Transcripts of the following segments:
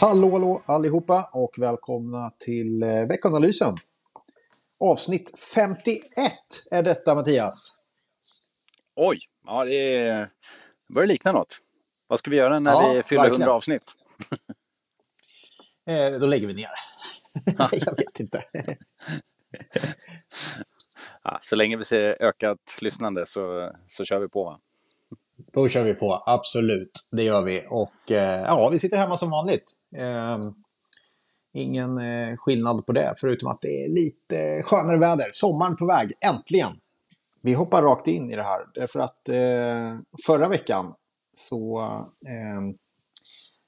Hallå, hallå allihopa och välkomna till eh, veckanalysen. Avsnitt 51 är detta Mattias. Oj, ja det är... börjar likna något. Vad ska vi göra när Ja, vi fyller verkligen. 100 avsnitt? Eh, då lägger vi ner. Jag vet inte. Ja, så länge vi ser ökat lyssnande så, så kör vi på. Va? Då kör vi på, absolut. Det gör vi. Och eh, ja, vi sitter hemma som vanligt. Eh, ingen eh, skillnad på det, förutom att det är lite skönare väder. Sommaren på väg, äntligen! Vi hoppar rakt in i det här, därför att eh, förra veckan så, eh,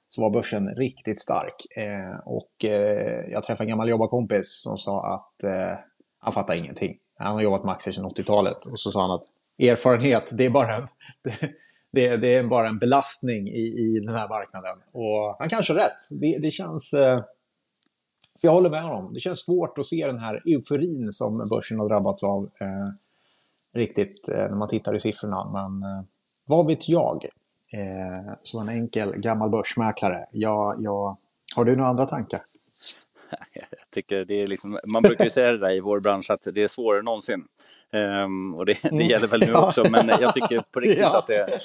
så var börsen riktigt stark. Eh, och eh, jag träffade en gammal jobbarkompis som sa att eh, han fattar ingenting. Han har jobbat med aktier sedan 80-talet och så sa han att erfarenhet, det är bara en, det, det, det är bara en belastning i, i den här marknaden. Och han kanske har rätt. Det, det känns... Eh, för jag håller med honom. Det känns svårt att se den här euforin som börsen har drabbats av eh, riktigt eh, när man tittar i siffrorna. Men eh, vad vet jag? Eh, som en enkel gammal börsmäklare. Jag, jag, har du några andra tankar? Jag tycker det är liksom, man brukar ju säga det där i vår bransch att det är svårare än någonsin. Ehm, och det, det gäller väl nu Ja. också, men jag tycker på riktigt Ja. att, det,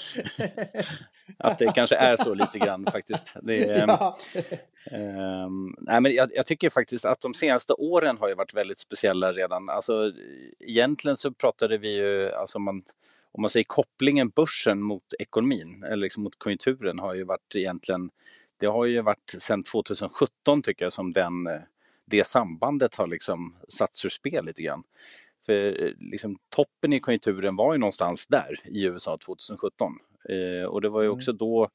att det kanske är så lite grann faktiskt. Det, är, Ja. Ehm, nej, men jag, jag tycker faktiskt att de senaste åren har ju varit väldigt speciella redan. Alltså, egentligen så pratade vi ju, alltså man, om man säger kopplingen börsen mot ekonomin, eller liksom mot konjunkturen, har ju varit egentligen, det har ju varit sedan 2017 tycker jag som den, eh, det sambandet har liksom satts ur spel lite grann. För eh, liksom, toppen i konjunkturen var ju någonstans där i USA 2017. Eh, och det var ju också då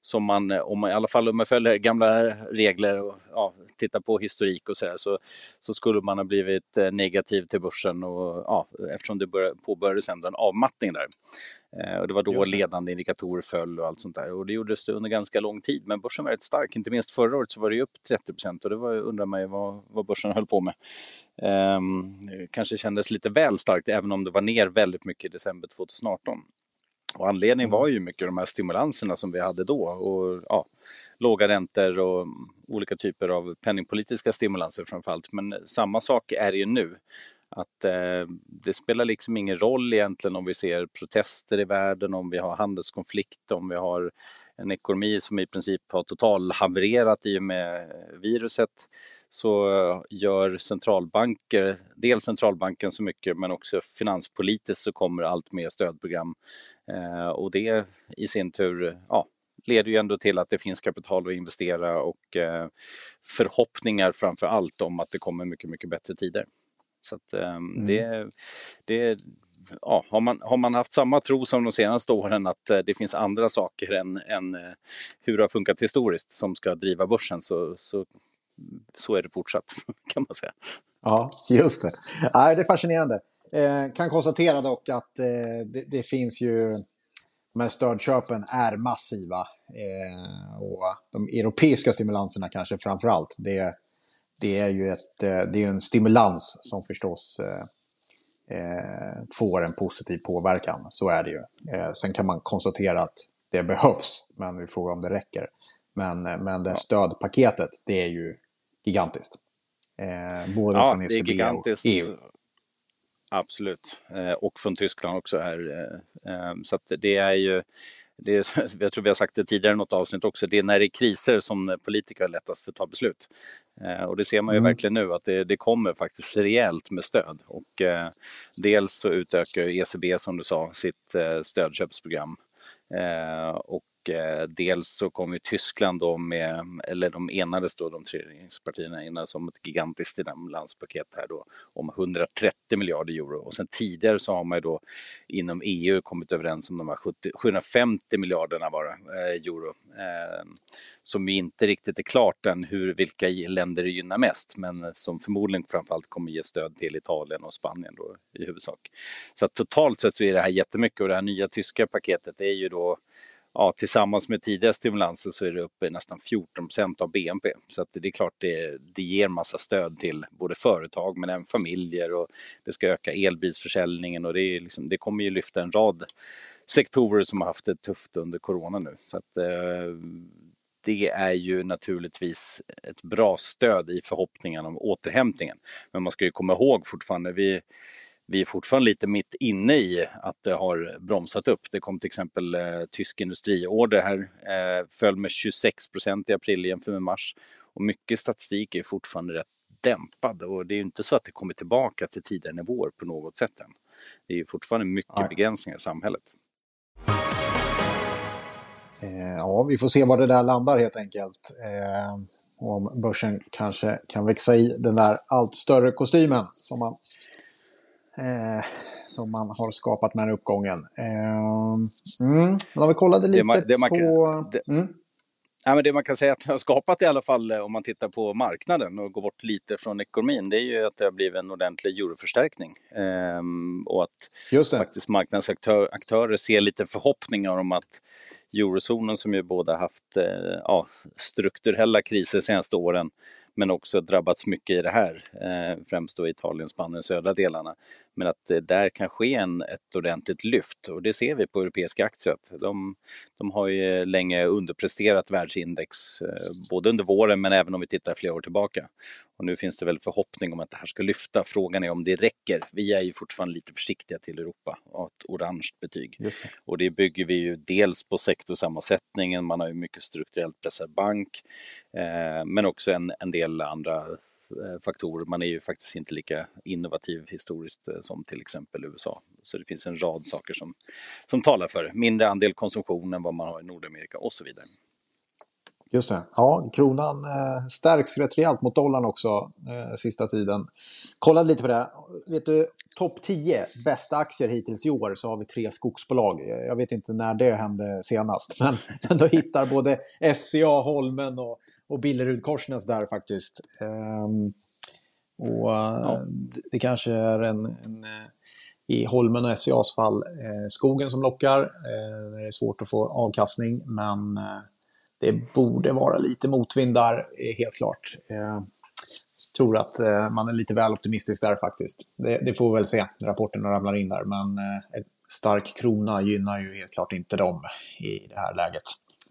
som man, eh, om man, i alla fall om man följer gamla regler och ja, tittar på historik och så, där, så så skulle man ha blivit eh, negativ till börsen och, ja, eftersom det började, påbörjades ändå en avmattning där. Och det var då ledande indikatorer föll och allt sånt där. Och det gjordes det under ganska lång tid. Men börsen var rätt stark. Inte minst förra året så var det upp 30 procent och det var, undrar man ju vad, vad börsen höll på med. Ehm, kanske kändes lite väl starkt även om det var ner väldigt mycket i december 2018. Och anledningen var ju mycket de här stimulanserna som vi hade då. Och, ja, låga räntor och olika typer av penningpolitiska stimulanser framförallt. Men samma sak är det ju nu. Att eh, det spelar liksom ingen roll egentligen om vi ser protester i världen, om vi har handelskonflikt, om vi har en ekonomi som i princip har totalhavererat i och med eh, viruset. Så gör centralbanker, dels centralbanken så mycket men också finanspolitiskt så kommer allt mer stödprogram. Eh, och det i sin tur ja, leder ju ändå till att det finns kapital att investera och eh, förhoppningar framför allt om att det kommer mycket, mycket bättre tider. Så att, eh, det, det, ja, har, man, har man haft samma tro som de senaste åren att eh, det finns andra saker än, än eh, hur det har funkat historiskt som ska driva börsen så, så, så är det fortsatt kan man säga. Ja, just det. Nej, det är fascinerande. Eh, kan konstatera dock att eh, det, det finns ju... De här stödköpen är massiva. Eh, och de europeiska stimulanserna kanske framför allt. Det, det är ju ett, eh, det är en stimulans som förstås eh, eh, får en positiv påverkan. Så är det ju. Sen kan man konstatera att det behövs, men vi frågar om det räcker. Men, men det stödpaketet, det är ju gigantiskt. Både Ja, från ECB gigantiskt. och E EU. Absolut. Och från Tyskland också här. Så det är ju, det jag tror vi har sagt det tidigare i något avsnitt också, det är när det är kriser som politiker har lättast för att ta beslut. Eh, och det ser man ju Mm. verkligen nu att det, det kommer faktiskt rejält med stöd. Och eh, dels så utökar ECB som du sa sitt eh, stödköpsprogram. Eh, och eh, dels så kom ju Tyskland då med, eller de enades då, de tre regeringspartierna enades om ett gigantiskt stimulanspaket här då om 130 miljarder euro. Och sen tidigare så har man ju då inom EU kommit överens om de här 70, 750 miljarderna var det, eh, euro. Eh, som ju inte riktigt är klart än hur, vilka länder det gynnar mest, men som förmodligen framförallt kommer ge stöd till Italien och Spanien då i huvudsak. Så att totalt sett så är det här jättemycket och det här nya tyska paketet är ju då ja, tillsammans med tidigare stimulanser så är det uppe i nästan 14 procent av BNP. Så att det är klart det, det ger massa stöd till både företag men även familjer och det ska öka elbilsförsäljningen och det, är liksom, det kommer ju lyfta en rad sektorer som har haft det tufft under corona nu. Så att, eh, det är ju naturligtvis ett bra stöd i förhoppningen om återhämtningen. Men man ska ju komma ihåg fortfarande, vi, vi är fortfarande lite mitt inne i att det har bromsat upp. Det kom till exempel eh, tysk industriorder här, eh, föll med 26 procent i april jämfört med mars. Och mycket statistik är fortfarande rätt dämpad och det är ju inte så att det kommer tillbaka till tidigare nivåer på något sätt än. Det är ju fortfarande mycket Nej. begränsningar i samhället. Eh, ja, vi får se var det där landar helt enkelt. Eh, om börsen kanske kan växa i den där allt större kostymen som man, eh, som man har skapat med den här uppgången. Eh, mm, men om vi kollade lite det man, det man på... Det, mm. Ja, men det man kan säga att det har skapat i alla fall eh, om man tittar på marknaden och går bort lite från ekonomin det är ju att det har blivit en ordentlig euroförstärkning. Ehm, och att faktiskt marknadsaktörer ser lite förhoppningar om att eurozonen som ju båda haft eh, ja, strukturella kriser de senaste åren men också drabbats mycket i det här, eh, främst då Italien, Spanien, södra delarna. Men att det där kan ske en, ett ordentligt lyft och det ser vi på europeiska aktier. De, de har ju länge underpresterat världsindex, eh, både under våren men även om vi tittar flera år tillbaka. Och nu finns det väl förhoppning om att det här ska lyfta. Frågan är om det räcker. Vi är ju fortfarande lite försiktiga till Europa och ett orange betyg. Det. Och det bygger vi ju dels på sektorsammansättningen, man har ju mycket strukturellt pressad bank, eh, men också en, en del andra eh, faktorer. Man är ju faktiskt inte lika innovativ historiskt eh, som till exempel USA. Så det finns en rad saker som, som talar för mindre andel konsumtion än vad man har i Nordamerika och så vidare. Just det. Ja, kronan eh, stärks rätt rejält mot dollarn också eh, sista tiden. Kollade lite på det. Vet du, topp 10 bästa aktier hittills i år så har vi tre skogsbolag. Jag vet inte när det hände senast, men ändå hittar både SCA, Holmen och, och Billerud-Korsnäs där faktiskt. Ehm, och ja. Eh, det kanske är en, en eh, i Holmen och SCAs fall eh, skogen som lockar. Eh, det är svårt att få avkastning, men eh, det borde vara lite motvind där, helt klart. Jag tror att eh, man är lite väl optimistisk där faktiskt. Det, det får vi väl se när rapporterna ramlar in där, men en eh, stark krona gynnar ju helt klart inte dem i det här läget.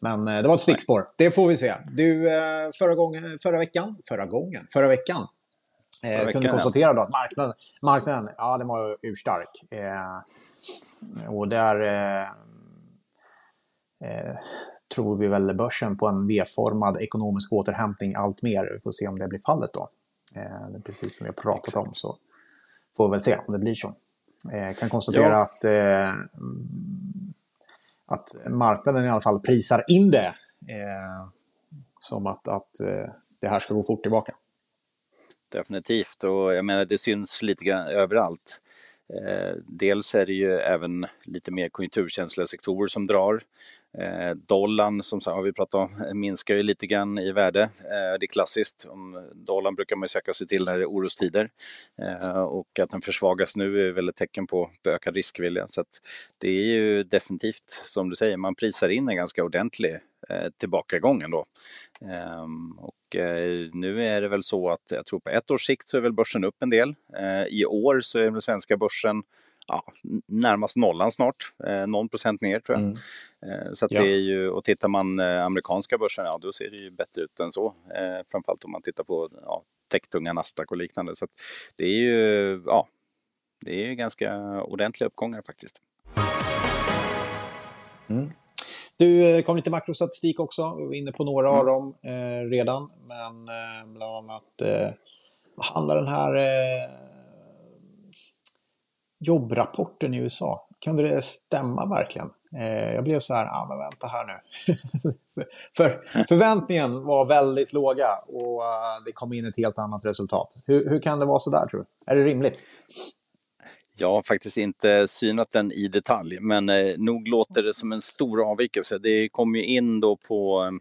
Men eh, det var ett stickspår. Det får vi se. Du, förra, gången, förra veckan, förra gången, förra veckan förra veckan, kunde konstatera då att marknaden, marknaden ja, den var urstark. Eh, och där eh, tror vi väl börsen på en V-formad ekonomisk återhämtning allt mer. Vi får se om det blir fallet då. Eh, precis som vi har pratat om så får vi väl se om det blir så. Eh, kan konstatera ja. att, eh, att marknaden i alla fall prisar in det eh, som att, att eh, det här ska gå fort tillbaka. Definitivt och jag menar det syns lite grann överallt. Eh, dels är det ju även lite mer konjunkturkänsliga sektorer som drar. Eh, dollarn, som har vi pratat om, minskar ju lite grann i värde. Eh, det är klassiskt. Om dollarn brukar man söka sig till när det är orostider. Eh, och att den försvagas nu är väl ett tecken på, ökad riskvilja. Så att det är ju definitivt, som du säger, man prisar in en ganska ordentlig eh, tillbakagång ändå. Ehm, och och eh, nu är det väl så att jag tror på ett års sikt så är väl börsen upp en del. Eh, I år så är väl svenska börsen ja, närmast nollan snart, eh, någon procent ner tror jag. Mm. Eh, så ja. det är ju, och tittar man eh, amerikanska börsen, ja då ser det ju bättre ut än så. Eh, framförallt om man tittar på ja, techtunga Nasdaq och liknande. Så det är ju, ja, det är ju ganska ordentliga uppgångar faktiskt. Mm. Du eh, kom lite makrostatistik också, vi var inne på några mm. av dem eh, redan. Men eh, bland annat eh, handlar den här jobbrapporten i USA. Kunde det stämma verkligen? Eh, jag blev så här, ah, men vänta här nu. För förväntningen var väldigt låga och uh, det kom in ett helt annat resultat. Hur, hur kan det vara så där tror du? Är det rimligt? Jag har faktiskt inte synat den i detalj, men eh, nog låter det som en stor avvikelse. Det kom ju in då på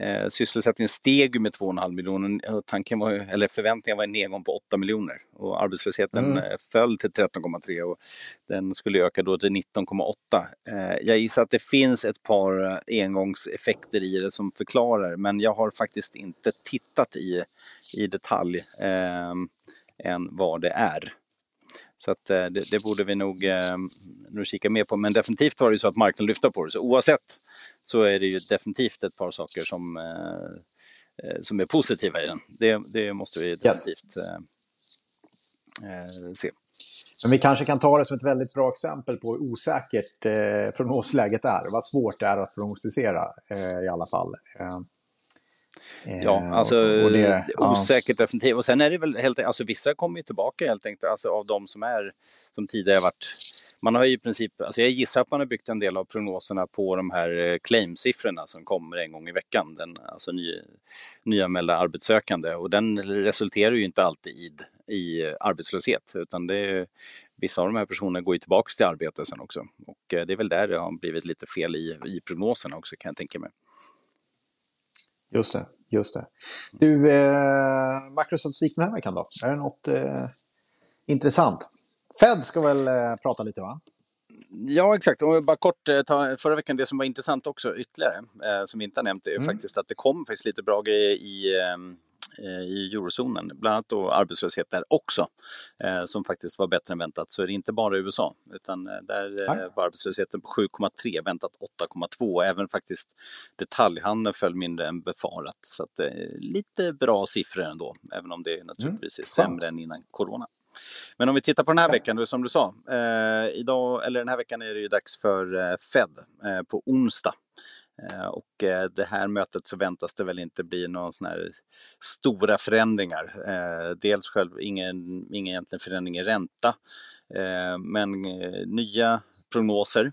Eh, sysselsättningen steg med 2,5 miljoner. Tanken var, eller förväntningen var en nedgång på 8 miljoner och arbetslösheten mm. Eh, föll till 13,3 och den skulle öka då till 19,8. Eh, jag gissar att det finns ett par eh, engångseffekter i det som förklarar, men jag har faktiskt inte tittat i, i detalj eh, än vad det är. Så att, det, det, borde vi nog, nog kika mer på. Men definitivt var det så att marknaden lyfte på det. Så oavsett så är det ju definitivt ett par saker som, som är positiva i den. Det, det måste vi definitivt yes. se. Men vi kanske kan ta det som ett väldigt bra exempel på hur osäkert eh, prognosläget är. Vad svårt det är att prognostisera eh, i alla fall. Eh, Ja, eh, alltså och det, osäkert ja. definitivt. Och sen är det väl helt alltså vissa kommer ju tillbaka helt enkelt, alltså av de som är, som tidigare varit man har ju i princip, alltså jag gissar att man har byggt en del av prognoserna på de här eh, claim-siffrorna som kommer en gång i veckan, den, alltså ny, nyanmälda arbetssökande. Och den resulterar ju inte alltid i, i arbetslöshet, utan det är, vissa av de här personerna går ju tillbaka till arbete sen också. Och eh, det är väl där det har blivit lite fel i, i prognoserna också kan jag tänka mig. Just det, just det. Du, eh, makrostatistik den här veckan då? Är det något eh, intressant? Fed ska väl eh, prata lite va? Ja, exakt. Om vi bara kort eh, ta förra veckan, det som var intressant också ytterligare, eh, som vi inte har nämnt, är mm. faktiskt att det kom faktiskt lite bra grejer i, eh, i eurozonen, bland annat då arbetslöshet där också, eh, som faktiskt var bättre än väntat. Så är det inte bara i USA, utan eh, där eh, var arbetslösheten på 7,3, väntat 8,2. Även faktiskt detaljhandeln föll mindre än befarat. Så att, lite bra siffror ändå, även om det naturligtvis är mm. sämre än innan corona. Men om vi tittar på den här veckan, då, som du sa. Eh, idag, eller den här veckan är det ju dags för eh, Fed eh, på onsdag. Eh, och eh, det här mötet så väntas det väl inte bli några sådana här stora förändringar. Eh, dels själv ingen, ingen egentlig förändring i ränta, men nya prognoser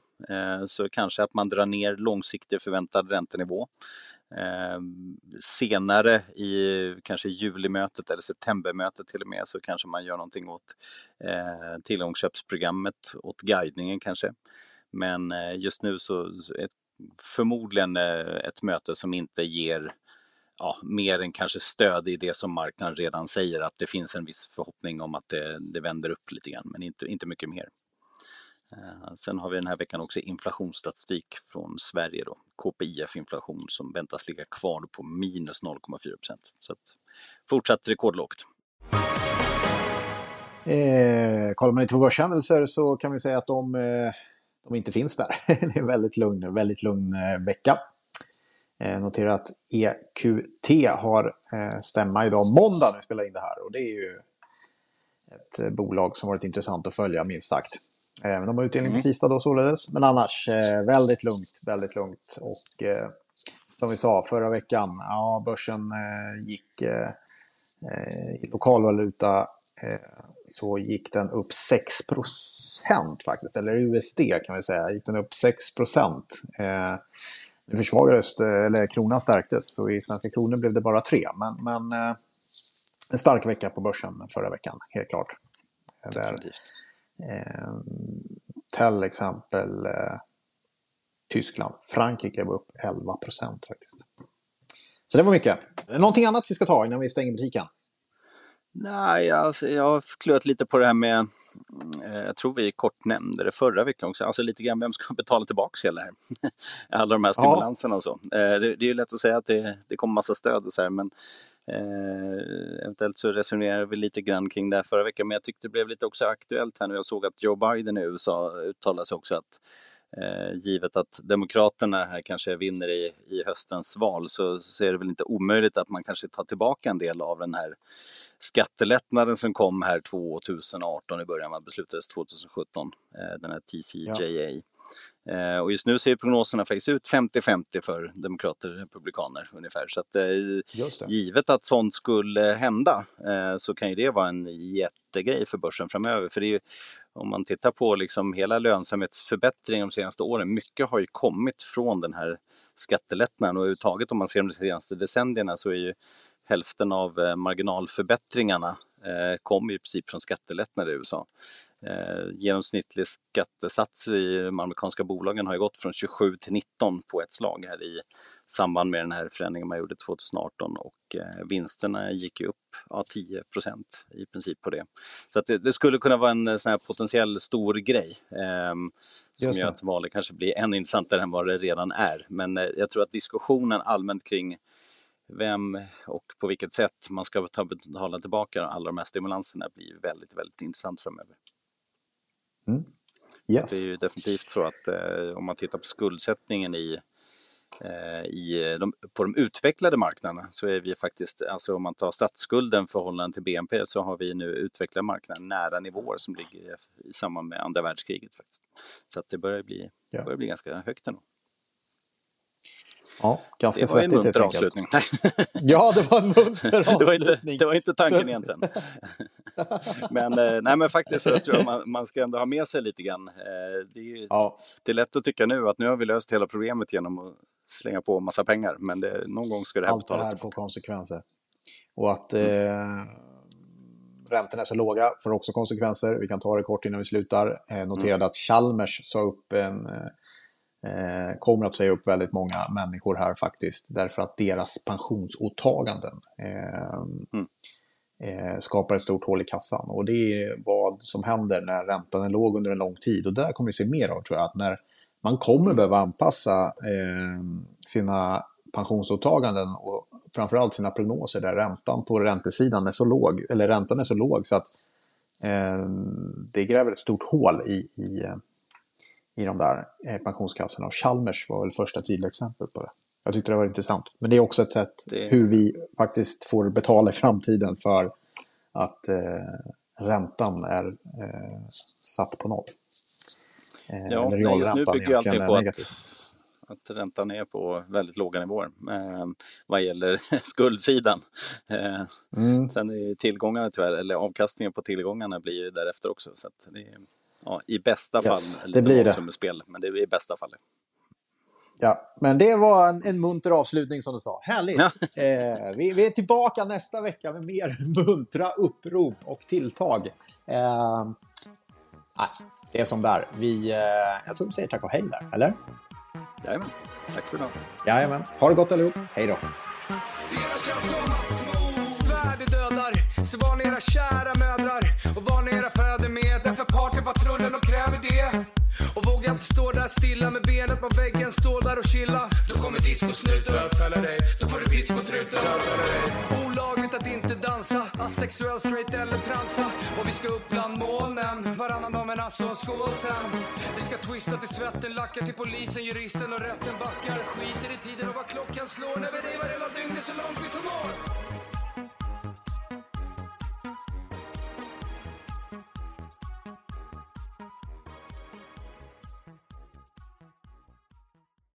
så kanske att man drar ner långsiktig förväntad räntenivå. Senare i kanske julimötet eller septembermötet till och med så kanske man gör någonting åt tillgångsköpsprogrammet, åt guidningen kanske. Men just nu så ett förmodligen eh, ett möte som inte ger ja, mer än kanske stöd i det som marknaden redan säger att det finns en viss förhoppning om att det, det vänder upp lite grann men inte, inte mycket mer. Eh, sen har vi den här veckan också inflationsstatistik från Sverige då. KPIF-inflation som väntas ligga kvar på minus 0,4 procent. Så att, fortsatt rekordlågt. Eh, kollar man lite på börshändelser så kan vi säga att de, eh, de inte finns där. det är väldigt lugn, väldigt lugn eh, vecka. Eh, notera att EQT har eh, stämma idag måndag när vi spelar in det här och det är ju ett bolag som varit intressant att följa minst sagt. De har utdelning på mm. tisdag då således. Men annars väldigt lugnt, väldigt lugnt. Och som vi sa förra veckan, ja, börsen gick i lokalvaluta så gick den upp 6% faktiskt, eller USD kan vi säga, gick den upp 6 Eh, nu försvagades eller kronan stärktes, så i svenska kronor blev det bara 3. Men, men en stark vecka på börsen förra veckan, helt klart. Där, Eh, till exempel eh, Tyskland. Frankrike var upp 11 procent faktiskt. Så det var mycket. Någonting annat vi ska ta innan vi stänger butiken? Nej, alltså, jag har klurat lite på det här med, eh, jag tror vi kort nämnde det förra veckan också, alltså lite grann vem ska betala tillbaka hela här? Alla de här stimulanserna ja. och så. Eh, det, det, är ju lätt att säga att det, det kommer massa stöd och så här, men Eh, eventuellt så resonerade vi lite grann kring det här förra veckan, men jag tyckte det blev lite också aktuellt här nu. Jag såg att Joe Biden i USA uttalade sig också att givet att Demokraterna här kanske vinner i, i höstens val så, så är det väl inte omöjligt att man kanske tar tillbaka en del av den här skattelättnaden som kom här 2018 i början, man beslutades 2017, eh, den här TCJA. Ja. Eh, och just nu ser prognoserna faktiskt ut 50-50 för demokrater och republikaner ungefär. Så att, eh, givet att sånt skulle hända eh, så kan ju det vara en jättegrej för börsen framöver. För det är ju, om man tittar på liksom hela lönsamhetsförbättringen de senaste åren, mycket har ju kommit från den här skattelättnaden och överhuvudtaget om man ser de senaste decennierna så är ju hälften av eh, marginalförbättringarna eh, kommer i princip från skattelättnader i USA. Eh, genomsnittlig skattesats i de amerikanska bolagen har gått från 27 till 19 på ett slag här i samband med den här förändringen man gjorde 2018 och eh, vinsterna gick upp ja, 10 procent i princip på det. Så det, det, skulle kunna vara en sån här potentiell stor grej eh, som gör att valet kanske blir ännu intressantare än vad det redan är. Men eh, jag tror att diskussionen allmänt kring vem och på vilket sätt man ska ta betala tillbaka alla de här stimulanserna blir väldigt, väldigt intressant framöver. Mm. Yes. Det är ju definitivt så att eh, om man tittar på skuldsättningen i, eh, i de, på de utvecklade marknaderna så är vi faktiskt, alltså om man tar statsskulden förhållande till BNP så har vi nu utvecklade marknader nära nivåer som ligger i samband med andra världskriget. faktiskt. Så att det börjar bli, ja. börjar bli ganska högt ändå. Ja, ganska det var en munter avslutning. ja, det var en munter avslutning. det, var inte, det var inte tanken egentligen. men, eh, nej, men faktiskt så tror jag man, man ska ändå ha med sig lite grann. Eh, det är, ja. det är lätt att tycka nu att nu har vi löst hela problemet genom att slänga på massa pengar. Men det, någon gång ska det här Allt betalas Allt det här får konsekvenser. Och att eh, räntorna är så låga får också konsekvenser. Vi kan ta det kort innan vi slutar. Eh, noterade mm. att Chalmers sa upp en eh, eh, kommer att säga upp väldigt många människor här faktiskt. Därför att deras pensionsåtaganden eh, mm. eh, skapar ett stort hål i kassan. Och det är vad som händer när räntan är låg under en lång tid. Och där kommer vi se mer av tror jag. Att när man kommer behöva anpassa eh, sina pensionsåtaganden och framförallt sina prognoser där räntan på räntesidan är så låg, eller räntan är så låg så att eh, det gräver ett stort hål i, i i de där eh, pensionskassorna. Och Chalmers var väl första tydliga exemplet på det. Jag tyckte det var intressant. Men det är också ett sätt det... hur vi faktiskt får betala i framtiden för att eh, räntan är eh, satt på noll. Eh, ja, nej, just nu bygger allting på att, att räntan är på väldigt låga nivåer eh, vad gäller skuldsidan. Eh, mm. Sen är tillgångarna tyvärr, eller avkastningen på tillgångarna blir därefter också. Så det är, Ja, I bästa yes, fall lite det blir det. spel, men det är i bästa fall. Ja, men det var en, en munter avslutning som du sa. Härligt! Ja. Eh, vi, vi, är tillbaka nästa vecka med mer muntra upprop och tilltag. Eh, det är som där. Vi, eh, jag tror vi säger tack och hej där, eller? Jajamän. Tack för idag. Jajamän. Ha det gott allihop. Hej då. Så var ni era kära mödrar och var ni era. Patrullen, partypatrullen och kräver det. Och våga inte stå där stilla med benet på väggen, stå där och chilla. Då kommer discosnuten bötfälla dig. Då får du discotruten bötfälla dig. Olagligt att inte dansa, asexuell, straight eller transa. Och vi ska upp bland molnen, varannan dag men alltså en skål sen. Vi ska twista till svetten, lackar till polisen, juristen och rätten backar. Skiter i tiden och vad klockan slår när vi revar hela dygnet så långt vi förmår.